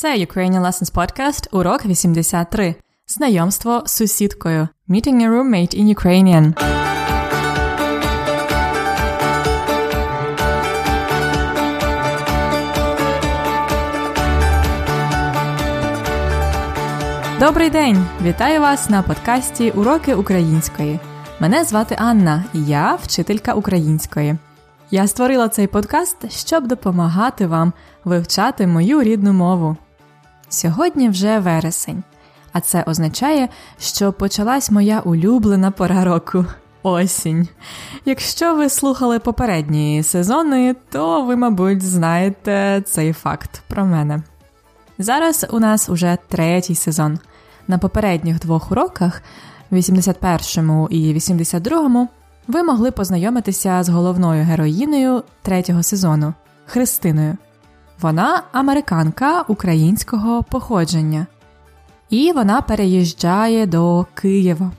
Це Ukrainian Lessons Podcast, урок 83. Знайомство з сусідкою. Meeting a roommate in Ukrainian. Добрий день! Вітаю вас на подкасті Уроки української. Мене звати Анна, і я вчителька української. Я створила цей подкаст, щоб допомагати вам вивчати мою рідну мову. Сьогодні вже вересень, а це означає, що почалась моя улюблена пора року осінь. Якщо ви слухали попередні сезони, то ви, мабуть, знаєте цей факт про мене. Зараз у нас уже третій сезон. На попередніх двох уроках, 81 і 82, ви могли познайомитися з головною героїнею третього сезону Христиною. Вона американка українського походження, і вона переїжджає до Києва.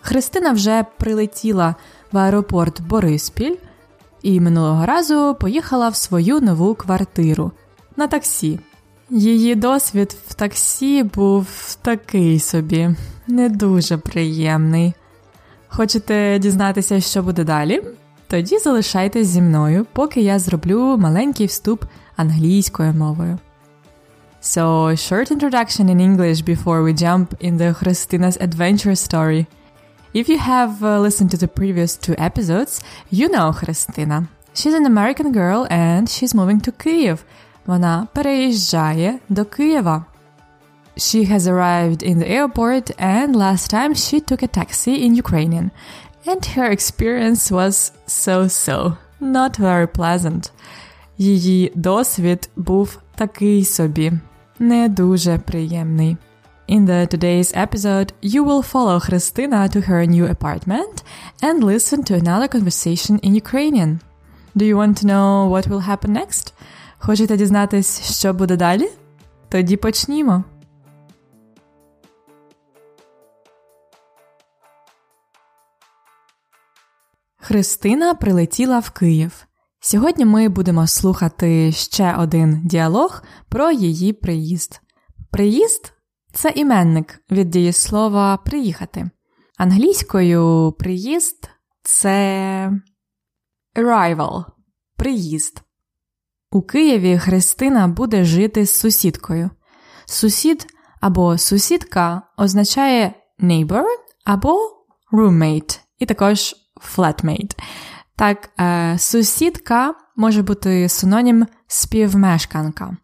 Христина вже прилетіла в аеропорт Бориспіль і минулого разу поїхала в свою нову квартиру на таксі. Її досвід в таксі був такий собі, не дуже приємний. Хочете дізнатися, що буде далі? Тоді залишайтесь зі мною, поки я зроблю маленький вступ англійською мовою. So, short introduction in English before we jump in the Christina's adventure story. If you have uh, listened to the previous two episodes, you know Christina. She's an American girl and she's moving to Kyiv. Вона переїжджає до Києва. She has arrived in the airport and last time she took a taxi in Ukrainian. And her experience was so-so, not very pleasant. Її досвід був такий собі, не дуже приємний. In the today's episode, you will follow Christina to her new apartment and listen to another conversation in Ukrainian. Do you want to know what will happen next? Хочете дізнатись, що буде далі? Тоді почнімо. Христина прилетіла в Київ. Сьогодні ми будемо слухати ще один діалог про її приїзд. Приїзд це іменник від дієслова приїхати. Англійською приїзд це arrival – приїзд. У Києві Христина буде жити з сусідкою. Сусід або сусідка означає neighbor або roommate, і також flatmate. Так, е, сусідка може бути синонім співмешканка.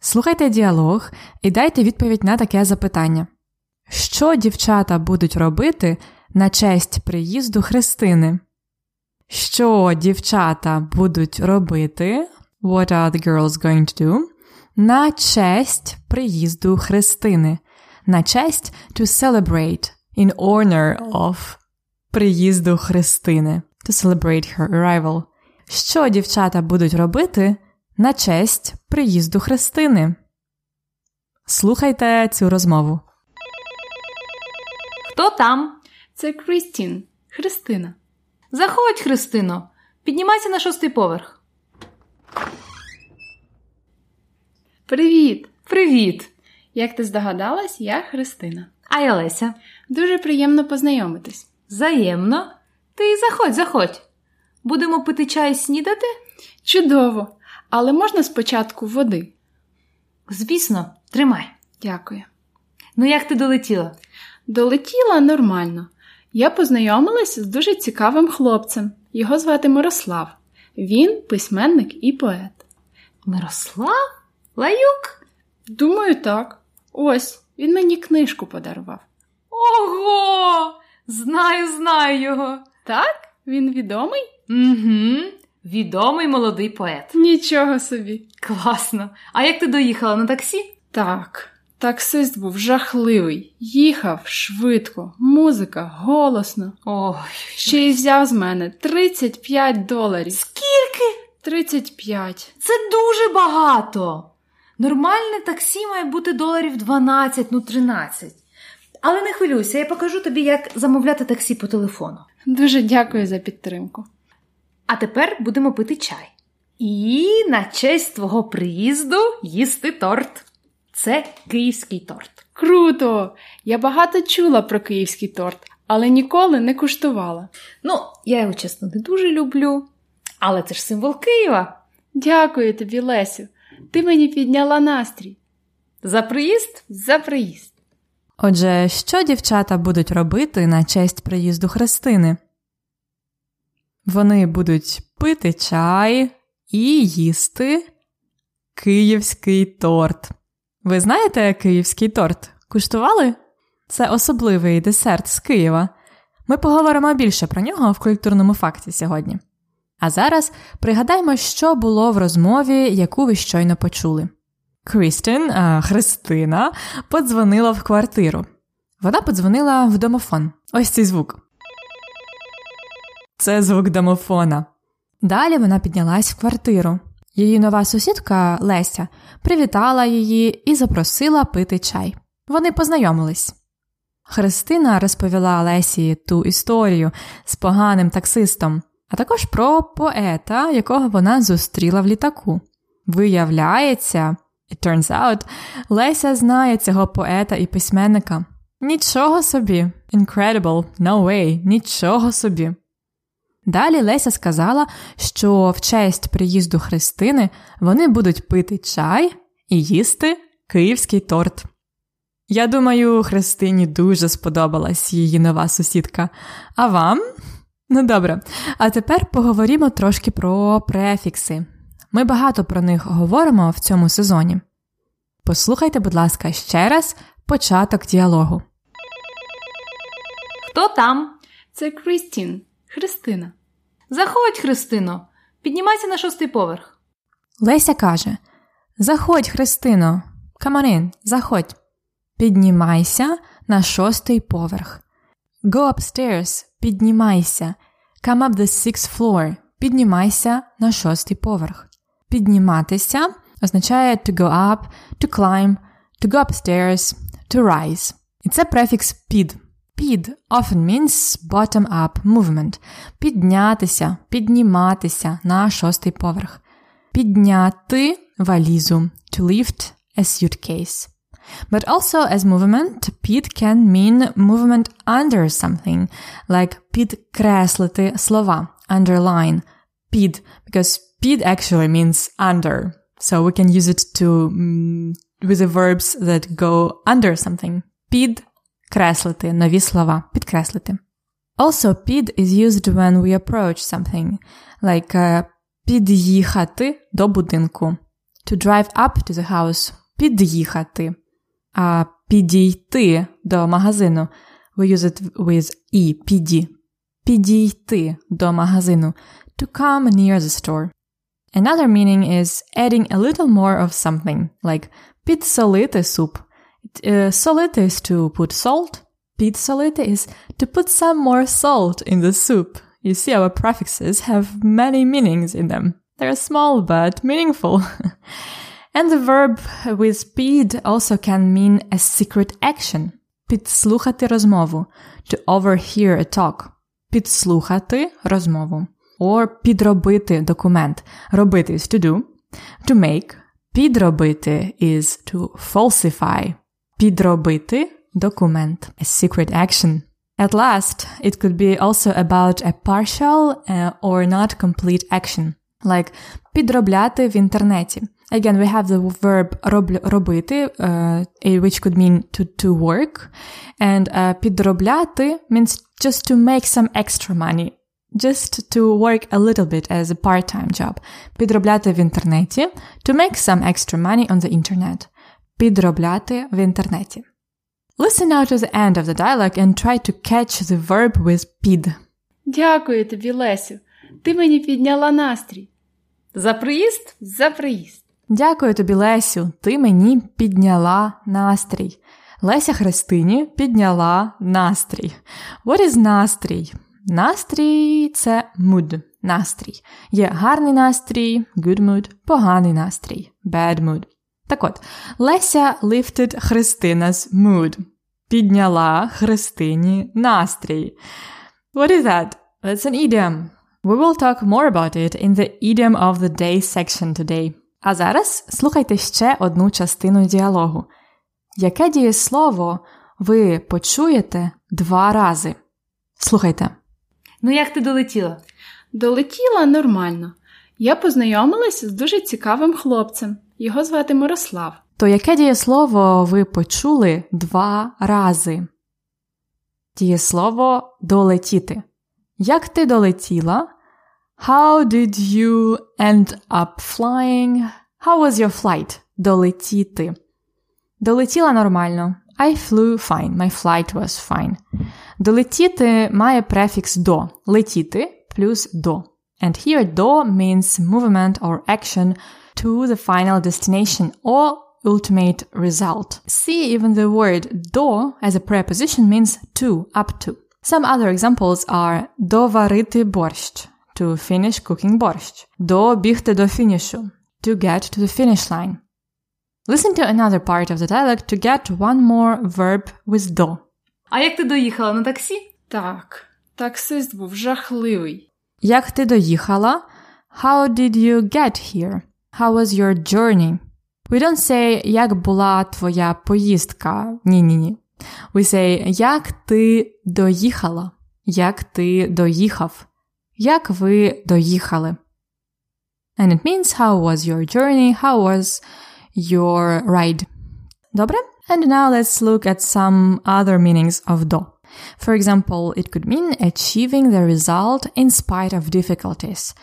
Слухайте діалог і дайте відповідь на таке запитання. Що дівчата будуть робити на честь приїзду Христини? Що дівчата будуть робити? What are the girls going to do? На честь приїзду Христини. На честь to celebrate in honor of приїзду Христини. To celebrate her arrival. Що дівчата будуть робити на честь приїзду Христини? Слухайте цю розмову. Хто там? Це Крістін, Христина. Заходь, Христино. Піднімайся на шостий поверх. Привіт! Привіт! Як ти здогадалась, я Христина. А я Леся. Дуже приємно познайомитись. Взаємно. Ти заходь, заходь. Будемо пити чай снідати? Чудово! Але можна спочатку води? Звісно, тримай. Дякую. Ну як ти долетіла? Долетіла нормально. Я познайомилась з дуже цікавим хлопцем. Його звати Мирослав. Він письменник і поет. Мирослав? Лаюк? Думаю, так. Ось, він мені книжку подарував. Ого! Знаю, знаю його. Так? Він відомий? Угу. Відомий молодий поет. Нічого собі. Класно. А як ти доїхала на таксі? Так, таксист був жахливий. Їхав швидко, музика голосно. Ой, Ще й взяв з мене 35 доларів. скільки? 35. Це дуже багато. Нормальне таксі має бути доларів 12, ну 13. Але не хвилюйся, я покажу тобі, як замовляти таксі по телефону. Дуже дякую за підтримку. А тепер будемо пити чай. І на честь твого приїзду їсти торт. Це київський торт. Круто! Я багато чула про київський торт, але ніколи не куштувала. Ну, я його чесно не дуже люблю, але це ж символ Києва. Дякую тобі, Лесю. Ти мені підняла настрій. За приїзд? За приїзд. Отже, що дівчата будуть робити на честь приїзду Христини? Вони будуть пити чай і їсти київський торт. Ви знаєте київський торт? Куштували? Це особливий десерт з Києва. Ми поговоримо більше про нього в культурному факті сьогодні. А зараз пригадаймо, що було в розмові, яку ви щойно почули. Крістін, Христина, подзвонила в квартиру. Вона подзвонила в домофон. Ось цей звук. Це звук домофона. Далі вона піднялась в квартиру. Її нова сусідка Леся привітала її і запросила пити чай. Вони познайомились. Христина розповіла Лесі ту історію з поганим таксистом, а також про поета, якого вона зустріла в літаку. Виявляється, it turns out, Леся знає цього поета і письменника. Нічого собі, incredible, no way, нічого собі. Далі Леся сказала, що в честь приїзду Христини вони будуть пити чай і їсти київський торт. Я думаю, Христині дуже сподобалась її нова сусідка. А вам? Ну добре, а тепер поговоримо трошки про префікси. Ми багато про них говоримо в цьому сезоні. Послухайте, будь ласка, ще раз початок діалогу. Хто там? Це Крістін, Христина. Заходь, Христино, піднімайся на шостий поверх. Леся каже: Заходь, Христино, in, заходь. Піднімайся на шостий поверх. Go upstairs, піднімайся. Come up the sixth floor. Піднімайся на шостий поверх. Підніматися означає to go up, to climb, to go upstairs, to rise. І це префікс під. Під often means bottom up movement. Піднятися, підніматися на шостий поверх. Підняти валізу. To lift a suitcase. But also as movement, pід can mean movement under something, like підкреслити слова, underline, під, because під actually means under. So we can use it to mm, with the verbs that go under something. Підкреслити нові слова, підкреслити. Also, під is used when we approach something, like uh, під'їхати до будинку. To drive up to the house. Під'їхати. А підійти до магазину. We use it with і, піді. Підійти до магазину. To come near the store. Another meaning is adding a little more of something, like підсолити суп. Uh, solite is to put salt. Підсолити is to put some more salt in the soup. You see, our prefixes have many meanings in them. They're small but meaningful. and the verb with pід also can mean a secret action. Підслухати розмову. To overhear a talk. Підслухати розмову. Or підробити документ. Робити is to do. To make. Підробити is to falsify. Підробити документ. A secret action. At last, it could be also about a partial uh, or not complete action. Like підробляти в інтернеті. Again, we have the verb роб, робити, uh, which could mean to, to work. And uh, підробляти means just to make some extra money. Just to work a little bit as a part-time job. Підробляти в інтернеті. To make some extra money on the internet. Підробляти в інтернеті. Listen now to the end of the dialogue and try to catch the verb with під. Дякую тобі, Лесю. Ти мені підняла настрій. За приїзд? За приїзд. Дякую тобі, Лесю. Ти мені підняла настрій. Леся Христині підняла настрій. What is настрій? Настрій це mood. Настрій. Є гарний настрій, good mood, поганий настрій, bad mood. Так от, Леся lifted Христина's mood. Підняла Христині настрій. What is that? That's an idiom. We will talk more about it in the idiom of the day section today. А зараз слухайте ще одну частину діалогу. Яке дієслово ви почуєте два рази? Слухайте. Ну, як ти долетіла? Долетіла нормально. Я познайомилася з дуже цікавим хлопцем. Його звати Мирослав. То яке дієслово ви почули два рази? Дієслово долетіти. Як ти долетіла? How did you end up flying? How was your flight? Долетіти. Долетіла нормально. I flew fine. My flight was fine. Долетіти має префікс до. Летіти плюс до. And here do means movement or action to the final destination or ultimate result. See, even the word do as a preposition means to, up to. Some other examples are доварити борщ, to finish cooking борщ, добігти до фінішу, to get to the finish line. Listen to another part of the dialogue to get one more verb with do. А як ти доїхала на таксі? Так, таксист був жахливий. Як ти доїхала? How did you get here? How was your journey? We don't say, як була твоя поїздка. Ні-ні-ні. We say, як ти доїхала? Як ти доїхав? Як ви доїхали? And it means how was your journey? How was your ride? Добре? And now let's look at some other meanings of do. For example, it could mean achieving the result in spite of difficulties.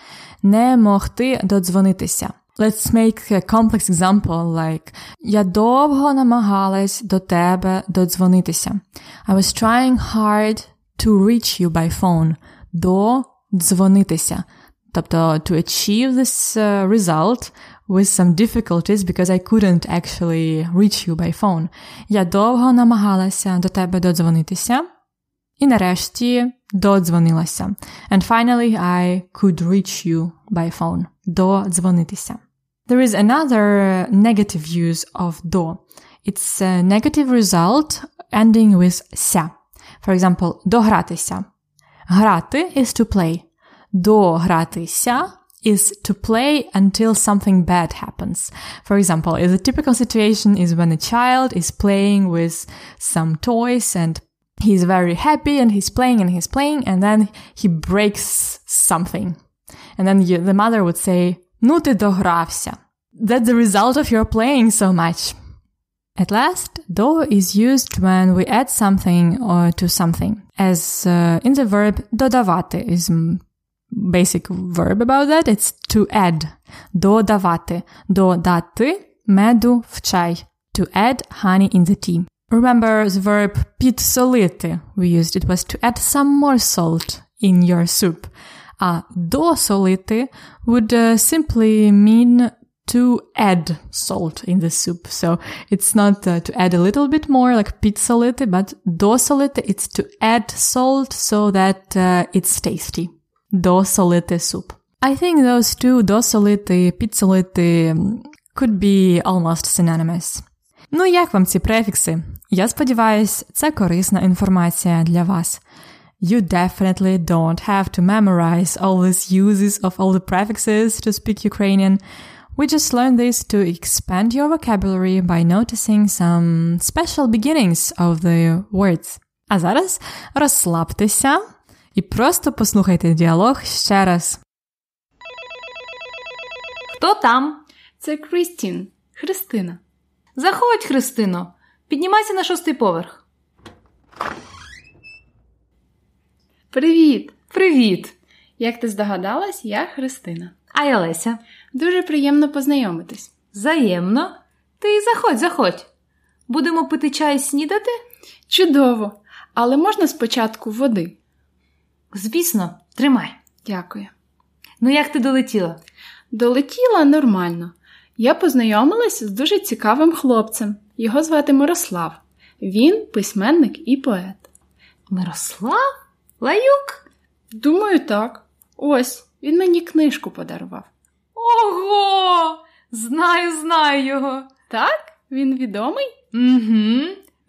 Не могти додзвонитися. Let's make a complex example like Я довго намагалась до тебе додзвонитися. I was trying hard to reach you by phone. Додзвонитися. Тобто to achieve this uh, result with some difficulties because I couldn't actually reach you by phone. Я довго намагалася до тебе додзвонитися. І нарешті додзвонилася. And finally I could reach you by phone. Додзвонитися. There is another negative use of do. It's a negative result ending with ся. For example, догратися. Грати is to play. Догратися is to play until something bad happens. For example, the typical situation is when a child is playing with some toys and he's very happy and he's playing and he's playing and then he breaks something. And then you, the mother would say, Ну ти догрався. That's the result of your playing so much. At last, do is used when we add something or to something. As uh, in the verb dodavate is basic verb about that. It's to add. Dodavate. Dodati medu в чай. To add honey in the tea. Remember the verb підсолити we used. It was to add some more salt in your soup. А досолити would uh, simply mean to add salt in the soup. So it's not uh, to add a little bit more like підсолити, but досолити, it's to add salt so that uh, it's tasty. Досолити soup. I think those two, досолити, підсолити, could be almost synonymous. Ну, як вам ці префікси? Я сподіваюсь, це корисна інформація для вас. You definitely don't have to memorize all these uses of all the prefixes to speak Ukrainian. We just learn this to expand your vocabulary by noticing some special beginnings of the words. А зараз розслабтеся і просто послухайте діалог ще раз. Хто там? Це Крістін, Христина. Заходь, Христино. Піднімайся на шостий поверх. Привіт! Привіт! Як ти здогадалась, я Христина. А я Леся. Дуже приємно познайомитись. Взаємно. Ти заходь, заходь. Будемо пити чай і снідати? Чудово! Але можна спочатку води. Звісно, тримай. Дякую. Ну як ти долетіла? Долетіла нормально. Я познайомилася з дуже цікавим хлопцем. Його звати Мирослав. Він письменник і поет. Мирослав? Лаюк? Думаю, так. Ось, він мені книжку подарував. Ого! Знаю, знаю його. Так? Він відомий? Угу.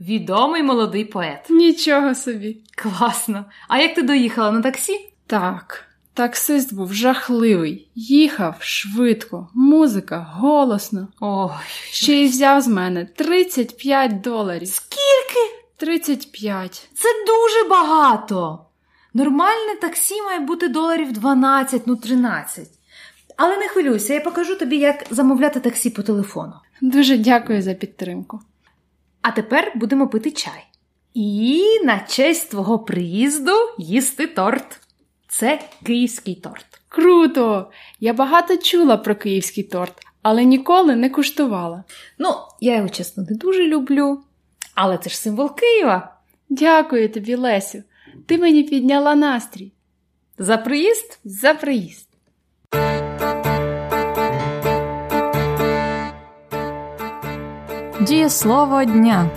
Відомий молодий поет. Нічого собі. Класно. А як ти доїхала на таксі? Так, Таксист був жахливий, їхав швидко, музика голосно. Ой, Ще й взяв з мене 35 доларів. скільки? 35. Це дуже багато. Нормальне таксі має бути доларів 12, ну 13. Але не хвилюйся, я покажу тобі, як замовляти таксі по телефону. Дуже дякую за підтримку. А тепер будемо пити чай. І на честь твого приїзду їсти торт. Це київський торт. Круто! Я багато чула про київський торт, але ніколи не куштувала. Ну, я його чесно не дуже люблю. Але це ж символ Києва. Дякую тобі, Лесю. Ти мені підняла настрій. За приїзд За приїзд. Дієслово дня.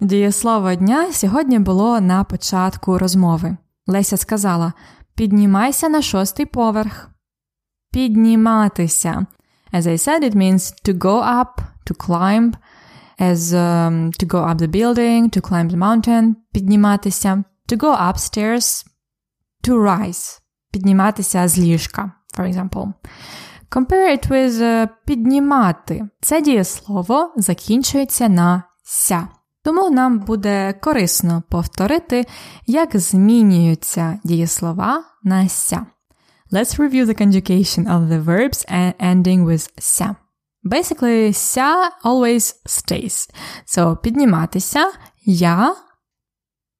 Дієслово дня сьогодні було на початку розмови. Леся сказала: Піднімайся на шостий поверх. Підніматися. As I said, it means to go up, to climb, as um, to go up the building, to climb the mountain, підніматися, to go upstairs, to rise, підніматися з ліжка, for example. Compare it with uh, піднімати. Це дієслово закінчується на ся. Тому нам буде корисно повторити, як змінюються дієслова на ся. Let's review the conjugation of the verbs ending with ся. Basically, ся always stays. So, підніматися, я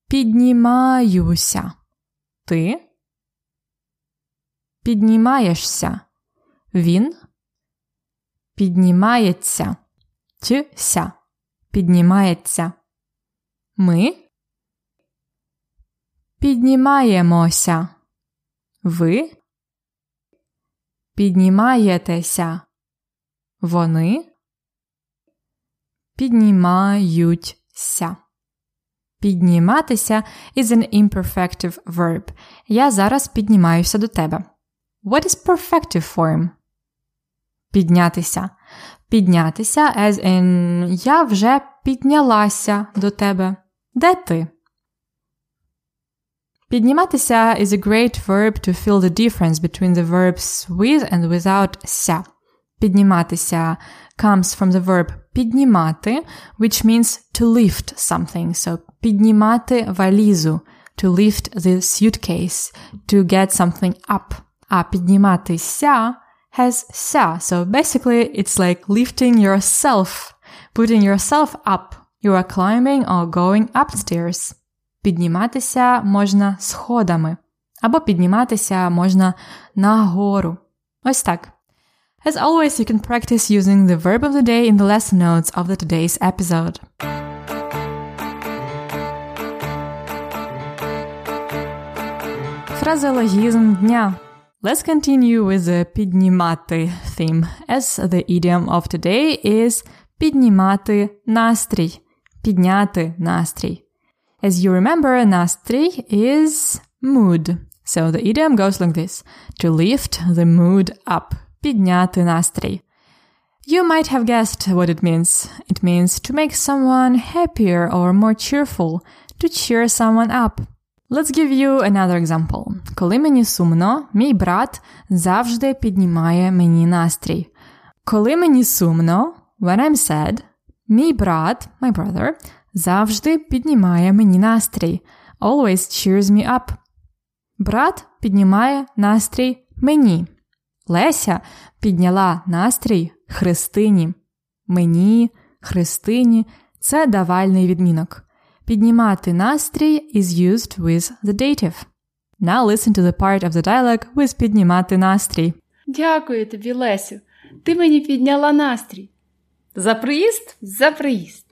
піднімаюся. Ти піднімаєшся. Він піднімається. Чи ся піднімається. Ми піднімаємося. Ви піднімаєтеся. Вони піднімаються. Підніматися is an imperfective verb. Я зараз піднімаюся до тебе. What is perfective form? Піднятися. Піднятися, as in я вже піднялася до тебе. Де ти? Підніматися is a great verb to fill the difference between the verbs with and without ся. Підніматися comes from the verb піднімати, which means to lift something. So піднімати валізу, to lift the suitcase, to get something up. А підніматися has ся. So basically it's like lifting yourself, putting yourself up. You are climbing or going upstairs. Підніматися можна сходами. Або підніматися можна нагору. Ось так. As always, you can practice using the verb of the day in the lesson notes of the today's episode. Фразеологізм дня. Let's continue with the піднімати theme, as the idiom of today is піднімати настрій. Підняти настрій. As you remember, настрій is mood. So the idiom goes like this: to lift the mood up. Підняти настрій. You might have guessed what it means. It means to make someone happier or more cheerful, to cheer someone up. Let's give you another example. Коли мені сумно, мій брат завжди піднімає мені настрій. Коли мені сумно, when I'm sad, мій брат, my brother, завжди піднімає мені настрій. Always cheers me up. Брат піднімає настрій мені. Леся підняла настрій Христині. Мені, Христині це давальний відмінок. Піднімати настрій is used with the dative. Now listen to the part of the dialogue with піднімати настрій. Дякую тобі, Лесю. Ти мені підняла настрій. За приїзд За приїзд.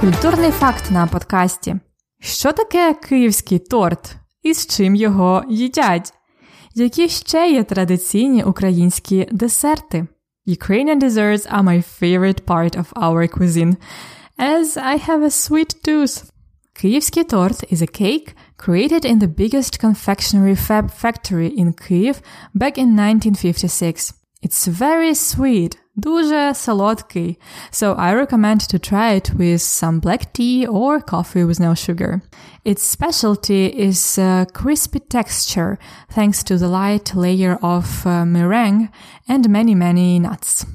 Культурний факт на подкасті. Що таке київський торт і з чим його їдять? Які ще є традиційні українські десерти? Ukrainian desserts are my favorite part of our cuisine, as I have a sweet tooth. Kyivsky tort is a cake created in the biggest confectionery fab factory in Kiev back in 1956. It's very sweet, Дуже солодкий. So I recommend to try it with some black tea or coffee with no sugar. Its specialty is a crispy texture thanks to the light layer of uh, meringue and many many nuts.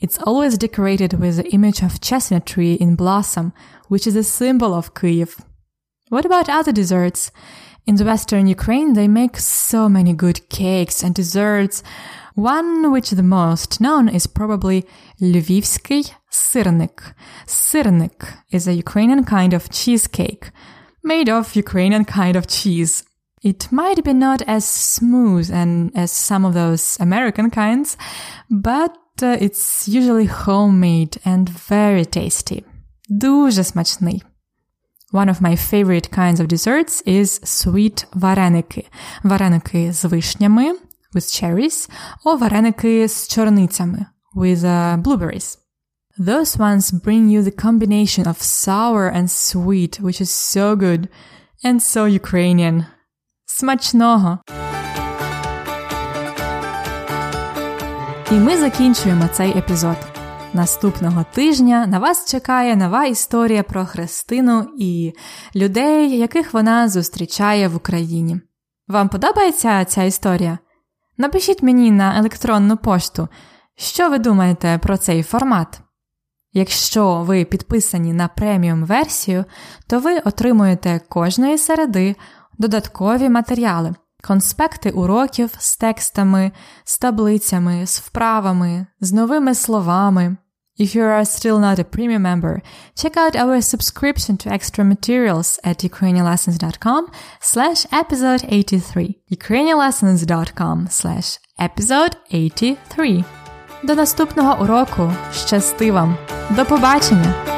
It's always decorated with the image of chestnut tree in blossom, which is a symbol of Kyiv. What about other desserts? In the western Ukraine, they make so many good cakes and desserts. One which the most known is probably Lvivsky sirnik. Sirnik is a Ukrainian kind of cheesecake made of Ukrainian kind of cheese. It might be not as smooth and as some of those American kinds, but uh, it's usually homemade and very tasty. Дуже смачний. One of my favorite kinds of desserts is sweet вареники. Вареники з вишнями, with cherries, or вареники з чорницями, with uh, blueberries. Those ones bring you the combination of sour and sweet, which is so good and so Ukrainian. Смачного! І ми закінчуємо цей епізод. Наступного тижня на вас чекає нова історія про Христину і людей, яких вона зустрічає в Україні. Вам подобається ця історія? Напишіть мені на електронну пошту, що ви думаєте про цей формат. Якщо ви підписані на преміум версію, то ви отримуєте кожної середи додаткові матеріали, конспекти уроків з текстами, з таблицями, з вправами, з новими словами. If you are still not a premium member, check out our subscription to extra materials at ukrainianlessons.com slash episode 83. ukrainianlessons.com slash episode 83. До наступного уроку. Щасти вам! До побачення!